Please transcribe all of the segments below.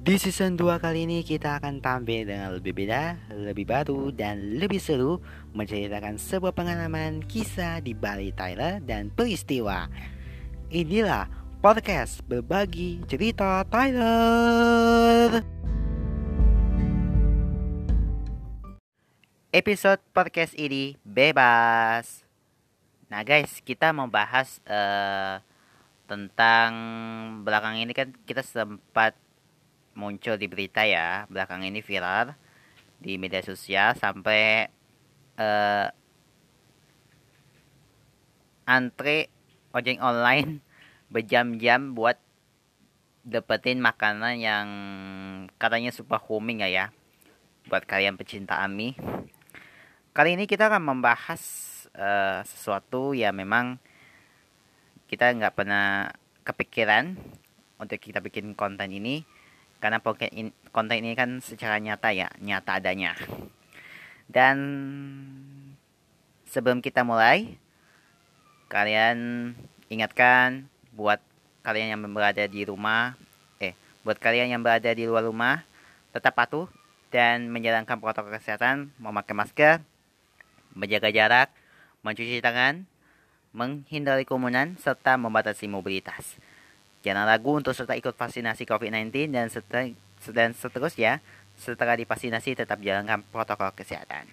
Di season 2 kali ini kita akan tampil dengan lebih beda, lebih baru, dan lebih seru Menceritakan sebuah pengalaman, kisah di Bali Tyler, dan peristiwa. Inilah podcast berbagi cerita Tyler Episode podcast ini bebas. Nah guys, kita mau bahas uh, tentang belakang ini kan kita sempat muncul di berita ya belakang ini viral di media sosial sampai uh, antre ojek online berjam-jam buat dapetin makanan yang katanya super booming ya ya buat kalian pecinta ami. Kali ini kita akan membahas uh, sesuatu yang memang kita nggak pernah kepikiran untuk kita bikin konten ini karena konten ini kan secara nyata ya nyata adanya. Dan sebelum kita mulai kalian ingatkan buat kalian yang berada di rumah eh buat kalian yang berada di luar rumah tetap patuh dan menjalankan protokol kesehatan memakai masker menjaga jarak mencuci tangan menghindari kerumunan serta membatasi mobilitas Jangan ragu untuk serta ikut vaksinasi COVID-19 dan setelah, dan seterusnya setelah divaksinasi tetap jalankan protokol kesehatan.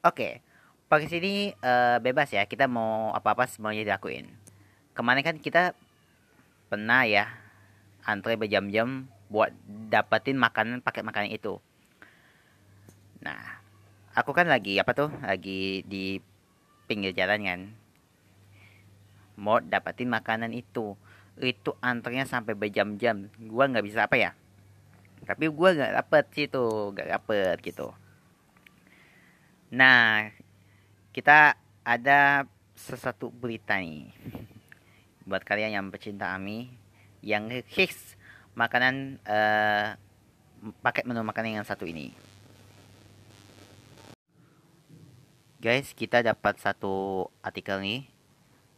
Oke, pakai sini uh, bebas ya, kita mau apa-apa semuanya dilakuin. Kemarin kan kita pernah ya antre berjam-jam buat dapetin makanan paket makanan itu. Nah, aku kan lagi apa tuh? Lagi di pinggir jalan kan. Mau dapetin makanan itu itu antrenya sampai berjam-jam. Gua nggak bisa apa ya? Tapi gua nggak dapet situ nggak dapet gitu. Nah kita ada sesuatu berita nih. Buat kalian yang pecinta ami yang hits makanan uh, paket menu makanan yang satu ini. Guys kita dapat satu artikel nih.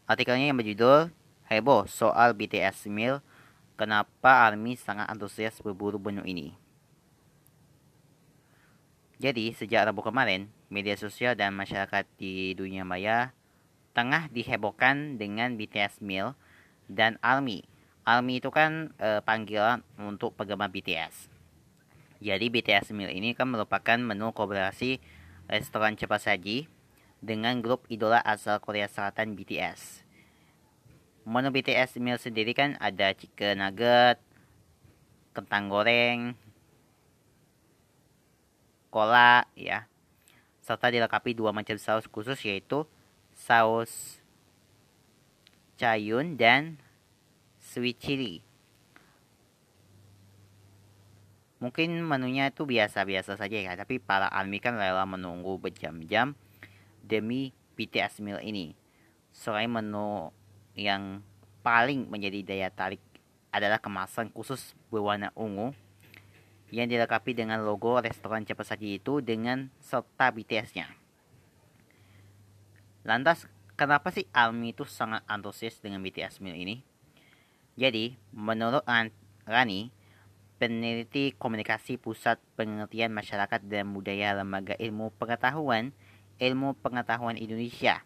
Artikelnya yang berjudul heboh soal BTS meal, kenapa ARMY sangat antusias berburu menu ini. Jadi, sejak Rabu kemarin, media sosial dan masyarakat di dunia maya tengah dihebohkan dengan BTS meal dan ARMY. ARMY itu kan e, panggilan untuk penggemar BTS. Jadi BTS meal ini kan merupakan menu kolaborasi restoran cepat saji dengan grup idola asal Korea Selatan BTS. Menu BTS meal sendiri kan ada chicken nugget, kentang goreng, cola ya. Serta dilengkapi dua macam saus khusus yaitu saus cayun dan sweet chili. Mungkin menunya itu biasa-biasa saja ya, tapi para army kan rela menunggu berjam-jam demi BTS meal ini. Selain menu yang paling menjadi daya tarik adalah kemasan khusus berwarna ungu yang dilengkapi dengan logo restoran cepat saji itu dengan serta BTS-nya. Lantas, kenapa sih Almi itu sangat antusias dengan BTS meal ini? Jadi, menurut Rani, peneliti komunikasi Pusat Pengertian Masyarakat dan Budaya Lembaga Ilmu Pengetahuan Ilmu Pengetahuan Indonesia,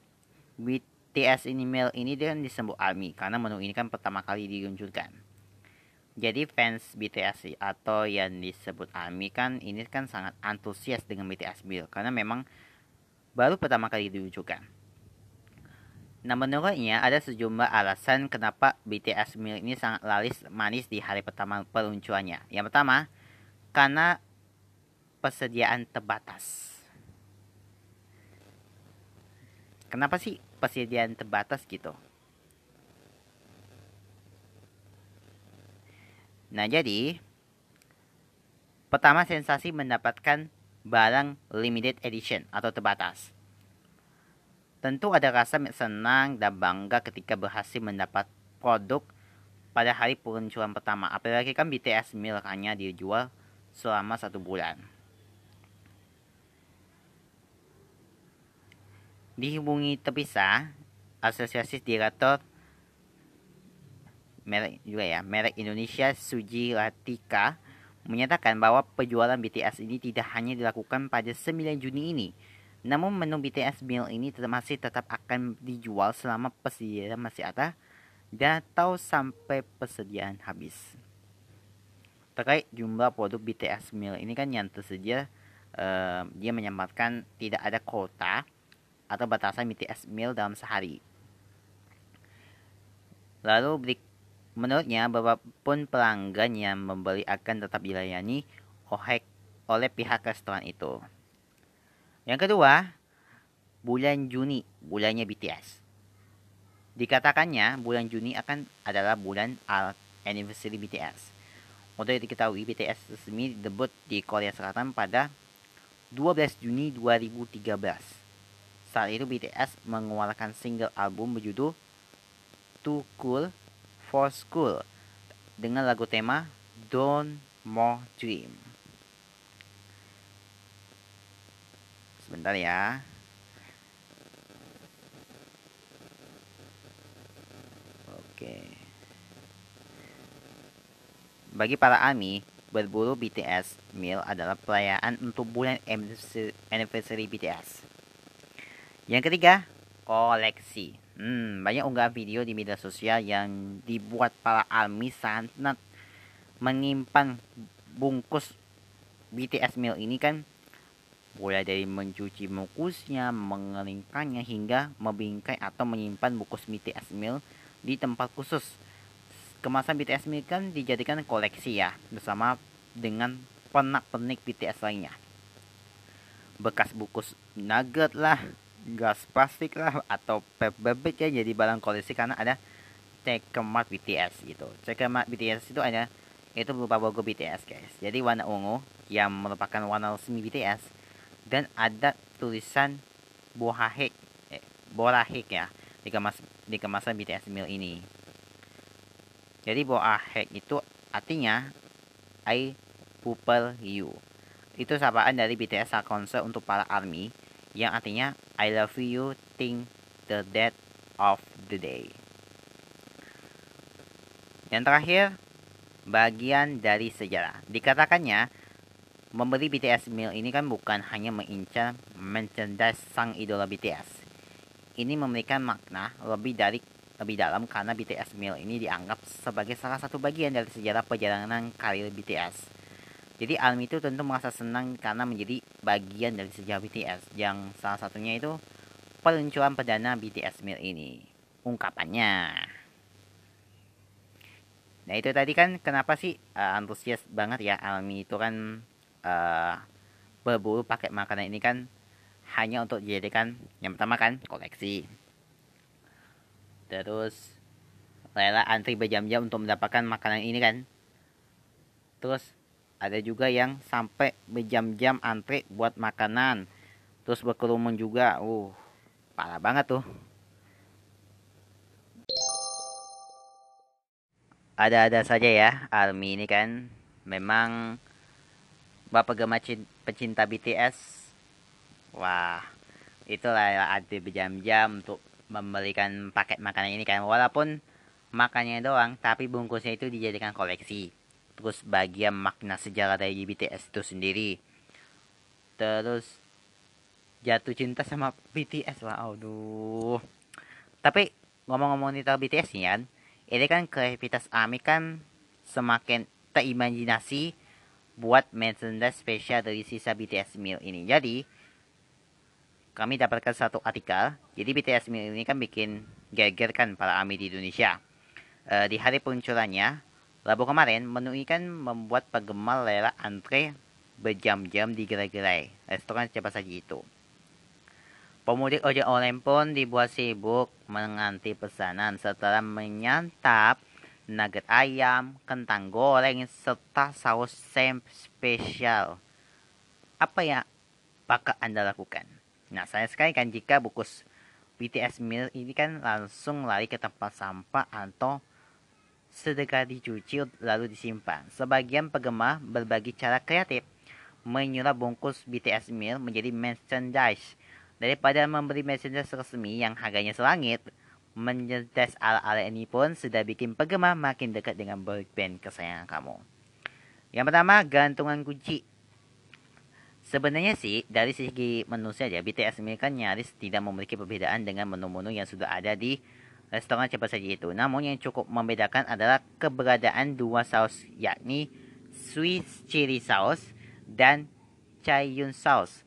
TS ini dia kan disebut ARMY karena menu ini kan pertama kali diluncurkan. Jadi fans BTS atau yang disebut ARMY kan ini kan sangat antusias dengan BTS Meal karena memang baru pertama kali diluncurkan. Nah menurutnya ada sejumlah alasan kenapa BTS Meal ini sangat laris manis di hari pertama peluncurannya. Yang pertama, karena persediaan terbatas. Kenapa sih persediaan terbatas gitu. Nah, jadi pertama sensasi mendapatkan barang limited edition atau terbatas. Tentu ada rasa senang dan bangga ketika berhasil mendapat produk pada hari peluncuran pertama. Apalagi kan BTS Milk hanya dijual selama satu bulan. Dihubungi terpisah Asosiasi Direktur merek juga ya merek Indonesia Suji Latika menyatakan bahwa penjualan BTS ini tidak hanya dilakukan pada 9 Juni ini, namun menu BTS meal ini masih tetap akan dijual selama persediaan masih ada dan atau sampai persediaan habis. Terkait jumlah produk BTS meal ini kan yang tersedia, uh, dia menyampaikan tidak ada kota atau batasan BTS meal dalam sehari. Lalu menurutnya pun pelanggan yang membeli akan tetap dilayani oleh pihak restoran itu. Yang kedua, bulan Juni, bulannya BTS. Dikatakannya bulan Juni akan adalah bulan anniversary BTS. Untuk diketahui, BTS resmi debut di Korea Selatan pada 12 Juni 2013. Saat itu BTS mengeluarkan single album berjudul Too Cool for School dengan lagu tema Don't More Dream. Sebentar ya. Oke. Bagi para ARMY, berburu BTS meal adalah perayaan untuk bulan anniversary BTS. Yang ketiga, koleksi. Hmm, banyak unggahan video di media sosial yang dibuat para ARMY sangat menyimpan bungkus BTS meal ini kan mulai dari mencuci mukusnya, mengeringkannya hingga membingkai atau menyimpan bukus BTS meal di tempat khusus. Kemasan BTS meal kan dijadikan koleksi ya, bersama dengan penak-penik BTS lainnya. Bekas bukus nugget lah, gas plastik lah, atau bebek ya jadi barang koleksi karena ada cekemat BTS gitu. Cekemat BTS itu ada itu berupa logo BTS guys. Jadi warna ungu yang merupakan warna resmi BTS dan ada tulisan Bohahek eh, Borahek ya di kemas di kemasan BTS meal ini. Jadi Boahek itu artinya I pupil you. Itu sapaan dari BTS saat konser untuk para ARMY yang artinya I love you think the death of the day. Yang terakhir, bagian dari sejarah. Dikatakannya Membeli BTS meal ini kan bukan hanya mengincar merchandise sang idola BTS. Ini memberikan makna lebih dari lebih dalam karena BTS meal ini dianggap sebagai salah satu bagian dari sejarah perjalanan karir BTS. Jadi ARMY itu tentu merasa senang karena menjadi bagian dari sejarah BTS yang salah satunya itu peluncuran perdana BTS meal ini. Ungkapannya. Nah itu tadi kan kenapa sih uh, antusias banget ya ARMY itu kan uh, berburu pakai makanan ini kan hanya untuk dijadikan yang pertama kan koleksi terus rela antri berjam-jam untuk mendapatkan makanan ini kan terus ada juga yang sampai berjam-jam antri buat makanan terus berkerumun juga. Uh parah banget tuh. Ada-ada saja ya army ini kan. Memang Bapak gemar pecinta BTS wah itulah ada berjam-jam untuk membelikan paket makanan ini kan. Walaupun makannya doang tapi bungkusnya itu dijadikan koleksi terus bagian makna sejarah dari BTS itu sendiri terus jatuh cinta sama BTS wah aduh tapi ngomong-ngomong tentang BTS nih kan ini kan kreativitas Ami kan semakin terimajinasi buat merchandise spesial dari sisa BTS meal ini. Jadi kami dapatkan satu artikel. Jadi BTS meal ini kan bikin geger kan para AMI di Indonesia. E, di hari peluncurannya, Rabu kemarin menu ini kan membuat penggemar rela antre berjam-jam di gerai-gerai restoran siapa saja itu. Pemudik ojek online pun dibuat sibuk menganti pesanan setelah menyantap nugget ayam, kentang goreng, serta saus sem spesial. Apa ya bakal Anda lakukan? Nah, saya sekali kan jika bukus BTS meal ini kan langsung lari ke tempat sampah atau sedekah dicuci lalu disimpan. Sebagian penggemar berbagi cara kreatif menyulap bungkus BTS meal menjadi merchandise daripada membeli merchandise resmi yang harganya selangit menyetes ala-ala ini pun sudah bikin penggemar makin dekat dengan boy band kesayangan kamu. Yang pertama, gantungan kunci. Sebenarnya sih, dari segi menu saja, BTS ini kan nyaris tidak memiliki perbedaan dengan menu-menu yang sudah ada di restoran cepat saji itu. Namun yang cukup membedakan adalah keberadaan dua saus, yakni Swiss chili sauce dan Cayun sauce.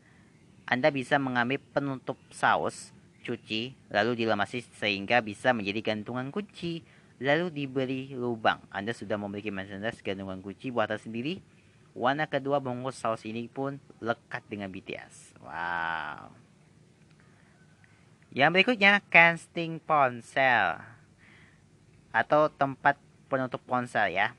Anda bisa mengambil penutup saus, cuci, lalu dilemasi sehingga bisa menjadi gantungan kunci, lalu diberi lubang. Anda sudah memiliki merchandise gantungan kunci buatan sendiri Warna kedua bungkus saus ini pun lekat dengan BTS. Wow. Yang berikutnya, casting ponsel. Atau tempat penutup ponsel ya.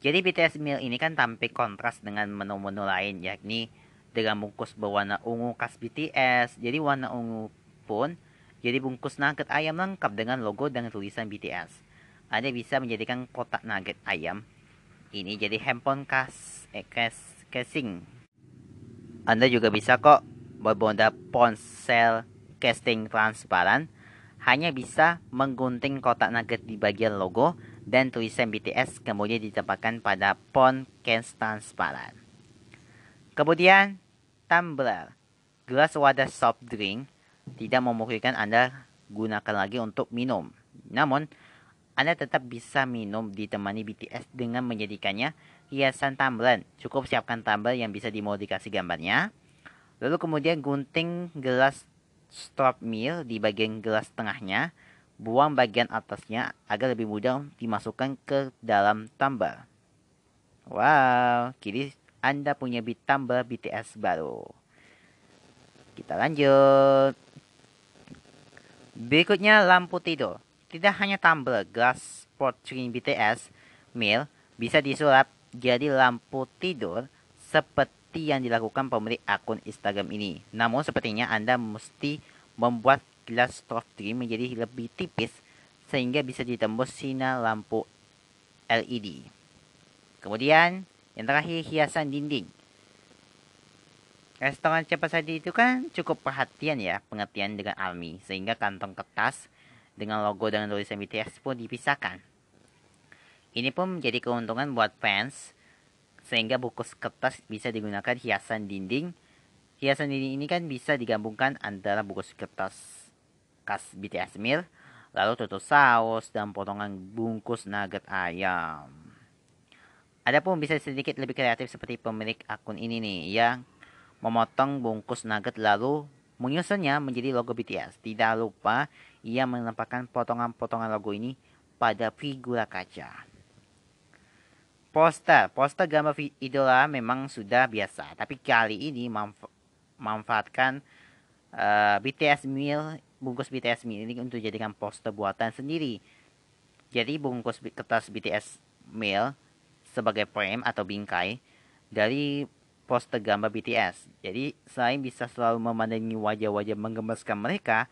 Jadi BTS Meal ini kan tampil kontras dengan menu-menu lain yakni dengan bungkus berwarna ungu khas BTS. Jadi warna ungu pun jadi bungkus nugget ayam lengkap dengan logo dan tulisan BTS. Anda bisa menjadikan kotak nugget ayam ini jadi handphone kas eh, kas casing. Anda juga bisa kok berbonda ponsel casting transparan hanya bisa menggunting kotak nugget di bagian logo dan tulisan BTS kemudian ditempatkan pada pon case transparan. Kemudian, tumbler. Gelas wadah soft drink tidak memungkinkan Anda gunakan lagi untuk minum. Namun, anda tetap bisa minum ditemani BTS dengan menjadikannya hiasan tumbler. Cukup siapkan tumbler yang bisa dimodifikasi gambarnya. Lalu kemudian gunting gelas strop meal di bagian gelas tengahnya. Buang bagian atasnya agar lebih mudah dimasukkan ke dalam tumbler. Wow, kini Anda punya bit tumbler BTS baru. Kita lanjut. Berikutnya lampu tidur. Tidak hanya tumbler, sport drink BTS, meal bisa disulap jadi lampu tidur seperti yang dilakukan pemilik akun Instagram ini. Namun sepertinya Anda mesti membuat gelas soft drink menjadi lebih tipis sehingga bisa ditembus sinar lampu LED. Kemudian yang terakhir hiasan dinding. Restoran cepat saji itu kan cukup perhatian ya pengertian dengan almi sehingga kantong kertas dengan logo dan tulisan BTS pun dipisahkan. Ini pun menjadi keuntungan buat fans, sehingga bungkus kertas bisa digunakan hiasan dinding. Hiasan dinding ini kan bisa digabungkan antara bungkus kertas khas BTS meal, lalu tutup saus, dan potongan bungkus nugget ayam. Adapun bisa sedikit lebih kreatif seperti pemilik akun ini nih, yang memotong bungkus nugget lalu menyusunnya menjadi logo BTS. Tidak lupa ia menempatkan potongan-potongan logo ini pada figura kaca. Poster, poster gambar idola memang sudah biasa, tapi kali ini manfa manfaatkan uh, eh, BTS meal, bungkus BTS meal ini untuk jadikan poster buatan sendiri. Jadi bungkus kertas BTS meal sebagai frame atau bingkai dari poster gambar BTS. Jadi selain bisa selalu memandangi wajah-wajah menggemaskan mereka,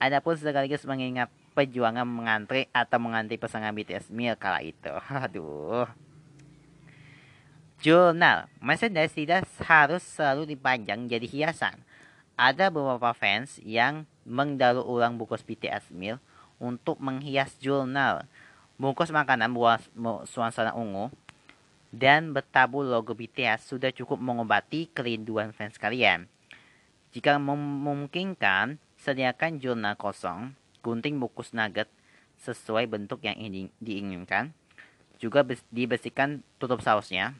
ada pun sekaligus mengingat perjuangan mengantri atau mengantri pasangan BTS Mil kala itu. Aduh. Jurnal. Merchandise tidak harus selalu dipajang jadi hiasan. Ada beberapa fans yang mengdaur ulang bungkus BTS Mil untuk menghias jurnal. Bungkus makanan buah suasana ungu dan bertabur logo BTS sudah cukup mengobati kerinduan fans kalian. Jika memungkinkan, Sediakan jurnal kosong, gunting bungkus nugget sesuai bentuk yang diinginkan. Juga dibersihkan tutup sausnya.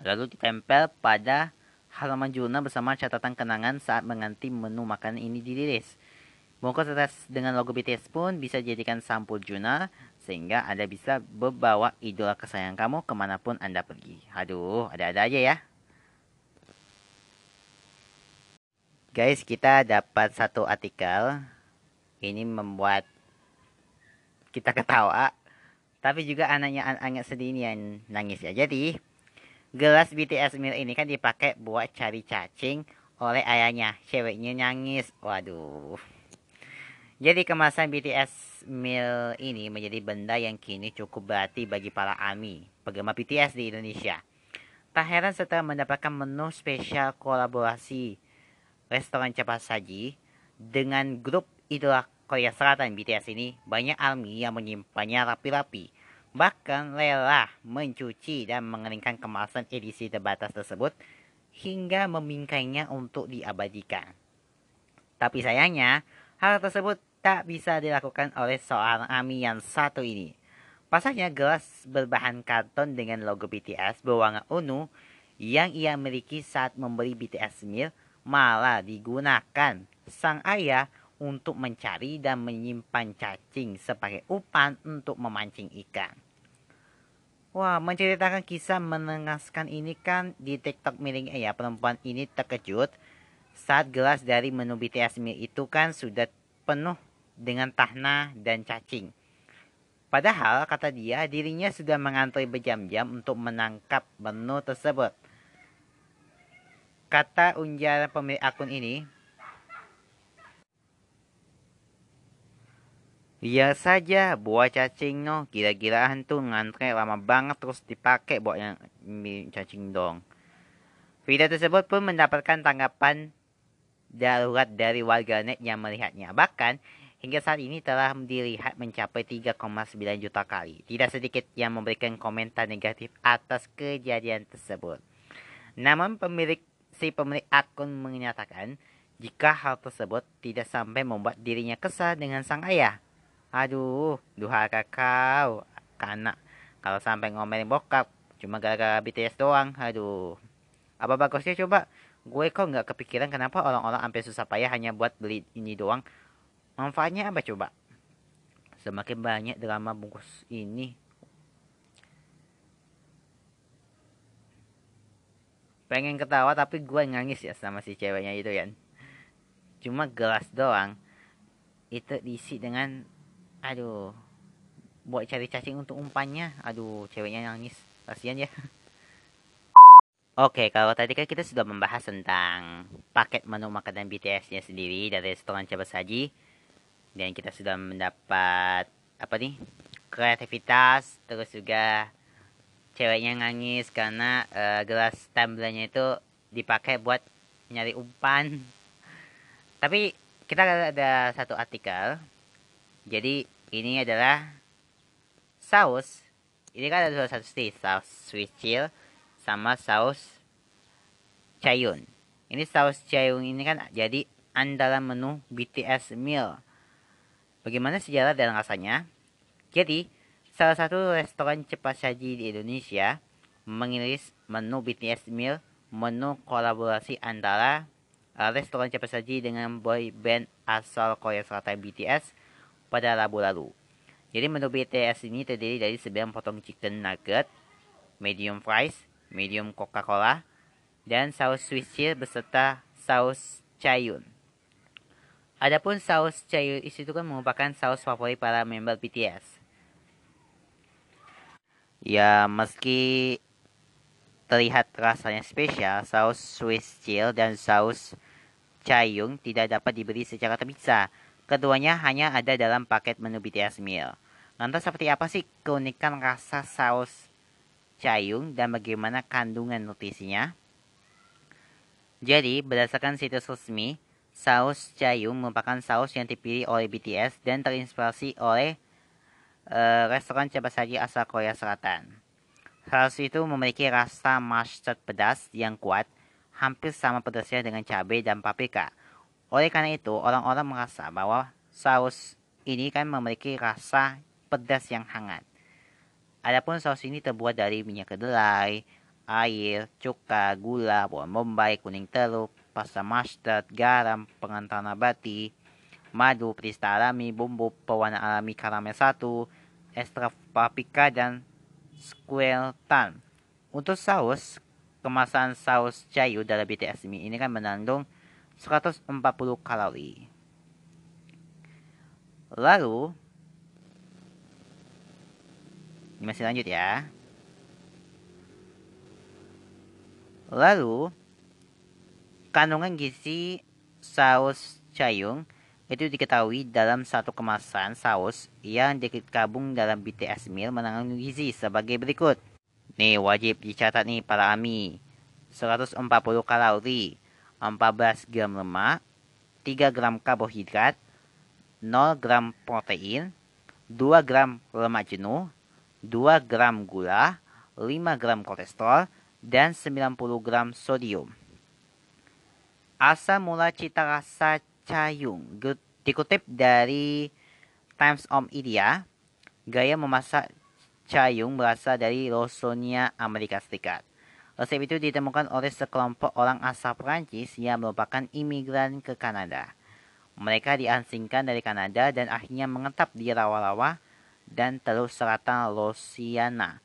Lalu ditempel pada halaman jurnal bersama catatan kenangan saat menganti menu makanan ini dirilis. Bungkus atas dengan logo BTS pun bisa dijadikan sampul jurnal sehingga Anda bisa membawa idola kesayangan kamu ke mana pun Anda pergi. Aduh, ada-ada aja ya. Guys, kita dapat satu artikel. Ini membuat kita ketawa. Tapi juga anaknya anaknya sedih ini yang nangis ya. Jadi, gelas BTS Milk ini kan dipakai buat cari cacing oleh ayahnya. Ceweknya nangis. Waduh. Jadi kemasan BTS Milk ini menjadi benda yang kini cukup berarti bagi para ARMY, penggemar BTS di Indonesia. Tak heran setelah mendapatkan menu spesial kolaborasi restoran cepat saji dengan grup idola Korea Selatan BTS ini banyak army yang menyimpannya rapi-rapi. Bahkan rela mencuci dan mengeringkan kemasan edisi terbatas tersebut hingga memingkainya untuk diabadikan. Tapi sayangnya, hal tersebut tak bisa dilakukan oleh seorang Ami yang satu ini. Pasalnya gelas berbahan karton dengan logo BTS berwarna ungu yang ia miliki saat membeli BTS meal malah digunakan sang ayah untuk mencari dan menyimpan cacing sebagai umpan untuk memancing ikan. Wah, menceritakan kisah menengaskan ini kan di TikTok miliknya ya. Perempuan ini terkejut saat gelas dari menu BTS Meal itu kan sudah penuh dengan tahna dan cacing. Padahal kata dia dirinya sudah mengantri berjam-jam untuk menangkap menu tersebut. Kata unjar pemilik akun ini, Iya saja, buah cacing no. Gila-gila hantu ngantre lama banget terus dipakai buat yang cacing dong. Video tersebut pun mendapatkan tanggapan darurat dari warganet yang melihatnya. Bahkan hingga saat ini telah dilihat mencapai 3,9 juta kali. Tidak sedikit yang memberikan komentar negatif atas kejadian tersebut. Namun pemilik si pemilik akun menyatakan jika hal tersebut tidak sampai membuat dirinya kesal dengan sang ayah. Aduh, duha kau, kanak. Kalau sampai ngomelin bokap, cuma gara-gara BTS doang. Aduh. Apa bagusnya coba? Gue kok nggak kepikiran kenapa orang-orang sampai susah payah hanya buat beli ini doang. Manfaatnya apa coba? Semakin banyak drama bungkus ini. Pengen ketawa tapi gue nangis ya sama si ceweknya itu kan. Cuma gelas doang. Itu diisi dengan aduh buat cari cacing untuk umpannya aduh ceweknya nangis kasihan ya Oke, kalau tadi kan kita sudah membahas tentang paket menu makanan BTS-nya sendiri dari restoran Cepat Saji. Dan kita sudah mendapat, apa nih, kreativitas, terus juga ceweknya nangis karena uh, gelas tumblernya itu dipakai buat nyari umpan. Tapi kita ada satu artikel. Jadi ini adalah saus. Ini kan ada dua satu sih saus Swiss chill sama saus cayun. Ini saus cayun ini kan jadi andalan menu BTS meal. Bagaimana sejarah dan rasanya? Jadi salah satu restoran cepat saji di Indonesia mengiris menu BTS meal menu kolaborasi antara uh, restoran cepat saji dengan boy band asal Korea Selatan BTS pada Rabu lalu. Jadi menu BTS ini terdiri dari 9 potong chicken nugget, medium fries, medium Coca-Cola, dan saus Swiss cheese beserta saus cayun. Adapun saus cayun itu kan merupakan saus favorit para member BTS. Ya, meski terlihat rasanya spesial, saus Swiss chill dan saus cayung tidak dapat diberi secara terpisah Keduanya hanya ada dalam paket menu BTS meal. Lantas seperti apa sih keunikan rasa saus cayung dan bagaimana kandungan nutrisinya? Jadi, berdasarkan situs resmi, saus cayung merupakan saus yang dipilih oleh BTS dan terinspirasi oleh uh, restoran cepat saji asal Korea Selatan. Saus itu memiliki rasa mustard pedas yang kuat, hampir sama pedasnya dengan cabai dan paprika. Oleh karena itu, orang-orang merasa bahwa saus ini kan memiliki rasa pedas yang hangat. Adapun saus ini terbuat dari minyak kedelai, air, cuka, gula, bawang bombay, kuning telur, pasta mustard, garam, pengantar nabati, madu, perista alami, bumbu pewarna alami karamel satu, ekstra paprika, dan squeltan. Untuk saus, kemasan saus cayu dalam BTS ini kan mengandung 140 kalori. Lalu, ini masih lanjut ya. Lalu, kandungan gizi saus cayung itu diketahui dalam satu kemasan saus yang digabung dalam BTS meal mengandung gizi sebagai berikut. Nih wajib dicatat nih para AMI. 140 kalori, 14 gram lemak, 3 gram karbohidrat, 0 gram protein, 2 gram lemak jenuh, 2 gram gula, 5 gram kolesterol, dan 90 gram sodium. Asal mula cita rasa cayung dikutip dari Times of India, gaya memasak cayung berasal dari Lawsonia, Amerika Serikat. Resep itu ditemukan oleh sekelompok orang asal Perancis yang merupakan imigran ke Kanada. Mereka diasingkan dari Kanada dan akhirnya mengetap di rawa-rawa dan telur selatan Louisiana.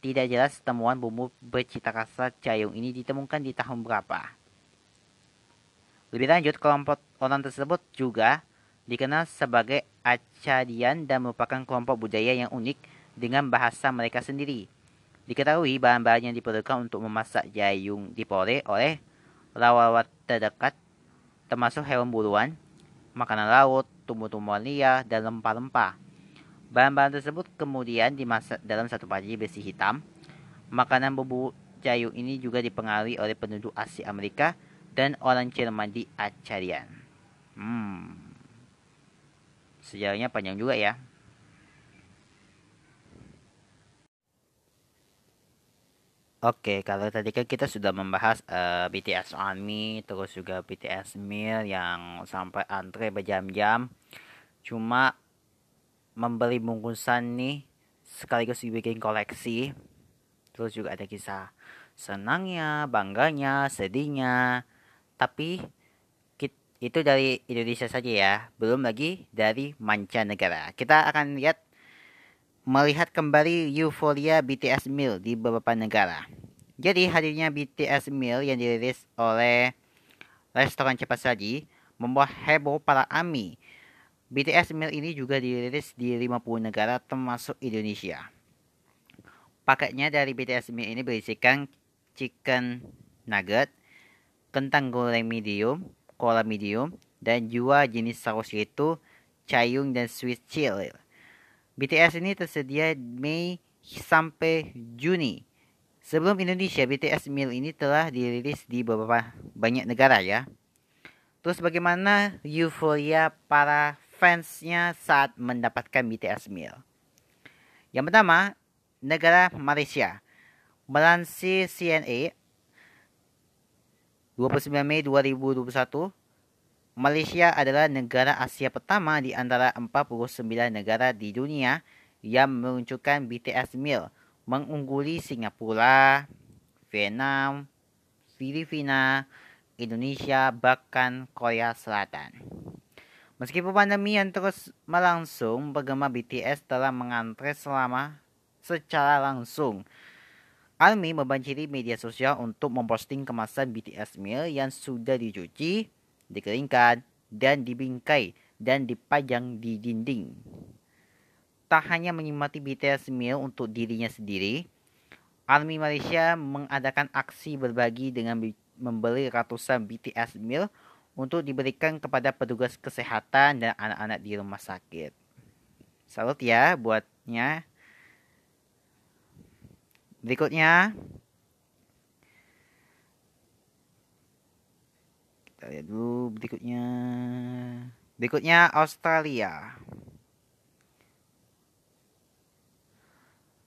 Tidak jelas temuan bumbu bercita rasa cayung ini ditemukan di tahun berapa. Lebih lanjut, kelompok orang tersebut juga dikenal sebagai Acadian dan merupakan kelompok budaya yang unik dengan bahasa mereka sendiri. Diketahui bahan-bahan yang diperlukan untuk memasak jayung dipore oleh lawan terdekat termasuk hewan buruan, makanan laut, tumbuh-tumbuhan liar, dan rempah-rempah. Bahan-bahan tersebut kemudian dimasak dalam satu panci besi hitam. Makanan bumbu jayung ini juga dipengaruhi oleh penduduk Asia Amerika dan orang Jerman di Acarian. Hmm. Sejarahnya panjang juga ya. Oke, kalau tadi kan kita sudah membahas uh, eh, BTS Army, terus juga BTS Meal yang sampai antre berjam-jam. Cuma membeli bungkusan nih sekaligus dibikin koleksi. Terus juga ada kisah senangnya, bangganya, sedihnya. Tapi itu dari Indonesia saja ya, belum lagi dari mancanegara. Kita akan lihat melihat kembali euforia BTS Meal di beberapa negara. Jadi hadirnya BTS Meal yang dirilis oleh restoran cepat saji membuat heboh para AMI. BTS Meal ini juga dirilis di 50 negara termasuk Indonesia. Paketnya dari BTS Meal ini berisikan chicken nugget, kentang goreng medium, cola medium, dan dua jenis saus yaitu cayung dan sweet chili. BTS ini tersedia Mei sampai Juni. Sebelum Indonesia, BTS Meal ini telah dirilis di beberapa banyak negara ya. Terus bagaimana euforia para fansnya saat mendapatkan BTS Meal? Yang pertama, negara Malaysia. Melansir CNA 29 Mei 2021, Malaysia adalah negara Asia pertama di antara 49 negara di dunia yang meluncurkan BTS Meal, mengungguli Singapura, Vietnam, Filipina, Indonesia, bahkan Korea Selatan. Meskipun pandemi yang terus melangsung, penggemar BTS telah mengantre selama secara langsung. Army membanjiri media sosial untuk memposting kemasan BTS Meal yang sudah dicuci, dikeringkan, dan dibingkai dan dipajang di dinding. Tak hanya menikmati BTS meal untuk dirinya sendiri, Army Malaysia mengadakan aksi berbagi dengan membeli ratusan BTS meal untuk diberikan kepada petugas kesehatan dan anak-anak di rumah sakit. Salut ya buatnya. Berikutnya, Kita lihat dulu berikutnya. Berikutnya Australia.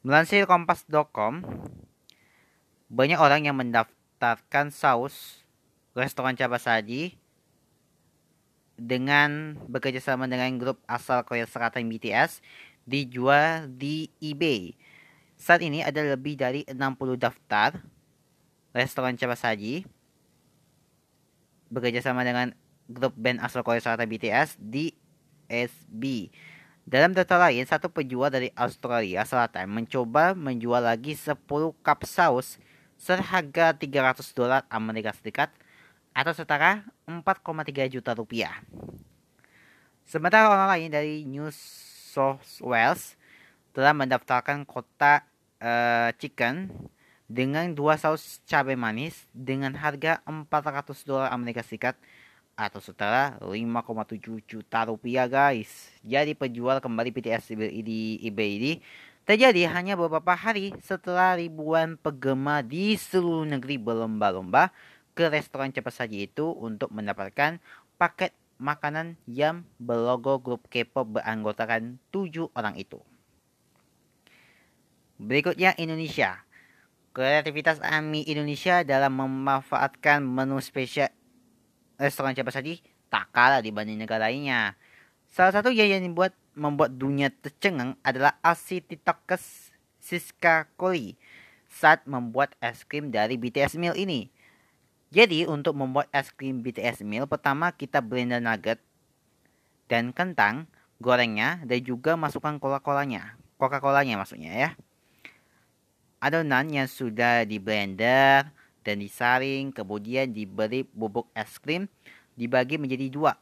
Melansir kompas.com, banyak orang yang mendaftarkan saus restoran Cabas Saji dengan bekerja sama dengan grup asal Korea Selatan BTS dijual di eBay. Saat ini ada lebih dari 60 daftar restoran Cabas Saji bekerja sama dengan grup band asal Korea Selatan BTS di SB. Dalam data lain, satu penjual dari Australia Selatan mencoba menjual lagi 10 cup saus seharga 300 dolar Amerika Serikat atau setara 4,3 juta rupiah. Sementara orang lain dari New South Wales telah mendaftarkan kota uh, chicken dengan dua saus cabai manis dengan harga 400 dolar Amerika Serikat atau setara 5,7 juta rupiah guys. Jadi penjual kembali BTS di eBay ini terjadi hanya beberapa hari setelah ribuan penggemar di seluruh negeri berlomba-lomba ke restoran cepat saji itu untuk mendapatkan paket makanan yang berlogo grup K-pop beranggotakan tujuh orang itu. Berikutnya Indonesia. Kreativitas AMI Indonesia dalam memanfaatkan menu spesial restoran cepat saji tak kalah dibanding negara lainnya. Salah satu yang dibuat membuat dunia tercengang adalah aksi TikTokers Siska Koli saat membuat es krim dari BTS Meal ini. Jadi untuk membuat es krim BTS Meal pertama kita blender nugget dan kentang, gorengnya dan juga masukkan Coca-Colanya. Coca-Colanya maksudnya ya adonan yang sudah di blender dan disaring kemudian diberi bubuk es krim dibagi menjadi dua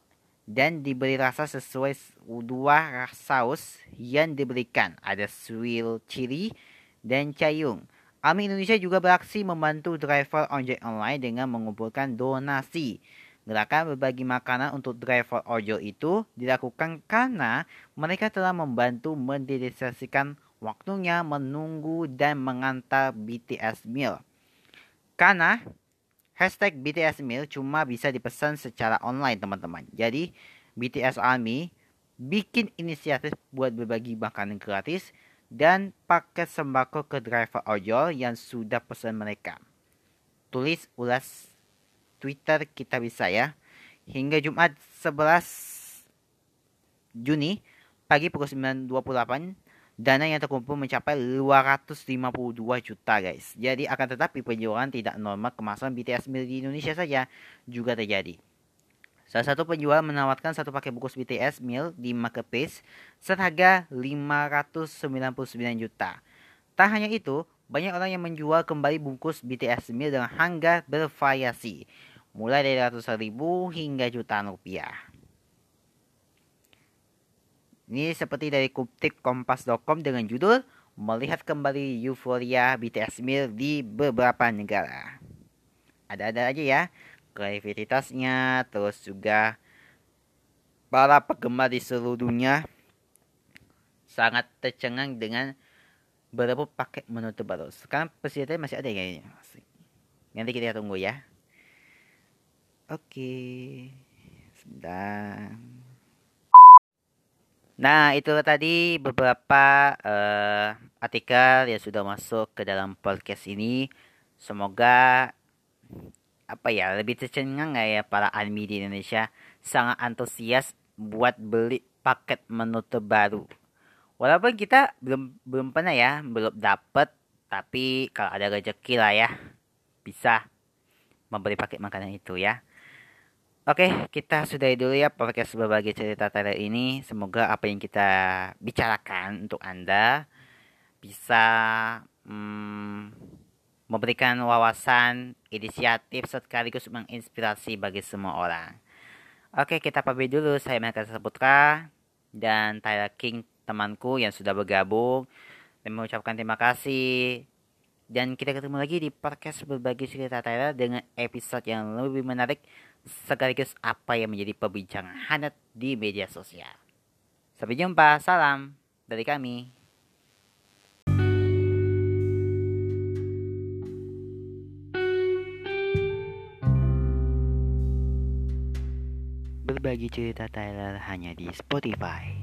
dan diberi rasa sesuai dua saus yang diberikan ada swirl chili dan cayung. Ami Indonesia juga beraksi membantu driver ojek online dengan mengumpulkan donasi. Gerakan berbagi makanan untuk driver ojol itu dilakukan karena mereka telah membantu mendedikasikan waktunya menunggu dan mengantar BTS Meal. Karena hashtag BTS Meal cuma bisa dipesan secara online teman-teman. Jadi BTS Army bikin inisiatif buat berbagi makanan gratis dan paket sembako ke driver ojol yang sudah pesan mereka. Tulis ulas Twitter kita bisa ya. Hingga Jumat 11 Juni pagi pukul 9.28 Dana yang terkumpul mencapai 252 juta guys. Jadi akan tetapi penjualan tidak normal kemasan BTS Meal di Indonesia saja juga terjadi. Salah satu penjual menawarkan satu paket bungkus BTS Meal di marketplace seharga 599 juta. Tak hanya itu, banyak orang yang menjual kembali bungkus BTS Meal dengan harga bervariasi, mulai dari ratusan ribu hingga jutaan rupiah. Ini seperti dari kutip kompas.com dengan judul Melihat kembali euforia BTS Meal di beberapa negara. Ada-ada aja ya kreativitasnya, terus juga para penggemar di seluruh dunia sangat tercengang dengan beberapa paket menu terbaru. Sekarang persediaan masih ada kayaknya. Nanti kita tunggu ya. Oke. Sebentar. Nah, itu tadi beberapa uh, artikel yang sudah masuk ke dalam podcast ini. Semoga apa ya lebih tercengang nggak ya para anime di Indonesia sangat antusias buat beli paket menu terbaru. Walaupun kita belum belum pernah ya, belum dapat, tapi kalau ada rezeki lah ya bisa membeli paket makanan itu ya. Oke, kita sudahi dulu ya podcast berbagi cerita Tyler ini. Semoga apa yang kita bicarakan untuk Anda bisa hmm, memberikan wawasan, inisiatif, sekaligus menginspirasi bagi semua orang. Oke, kita pamit dulu. Saya Melka Saputra dan Tyler King, temanku yang sudah bergabung. Dan mengucapkan terima kasih. Dan kita ketemu lagi di podcast berbagi cerita Tyler dengan episode yang lebih menarik sekaligus apa yang menjadi perbincangan hangat di media sosial. Sampai jumpa, salam dari kami. Berbagi cerita Tyler hanya di Spotify.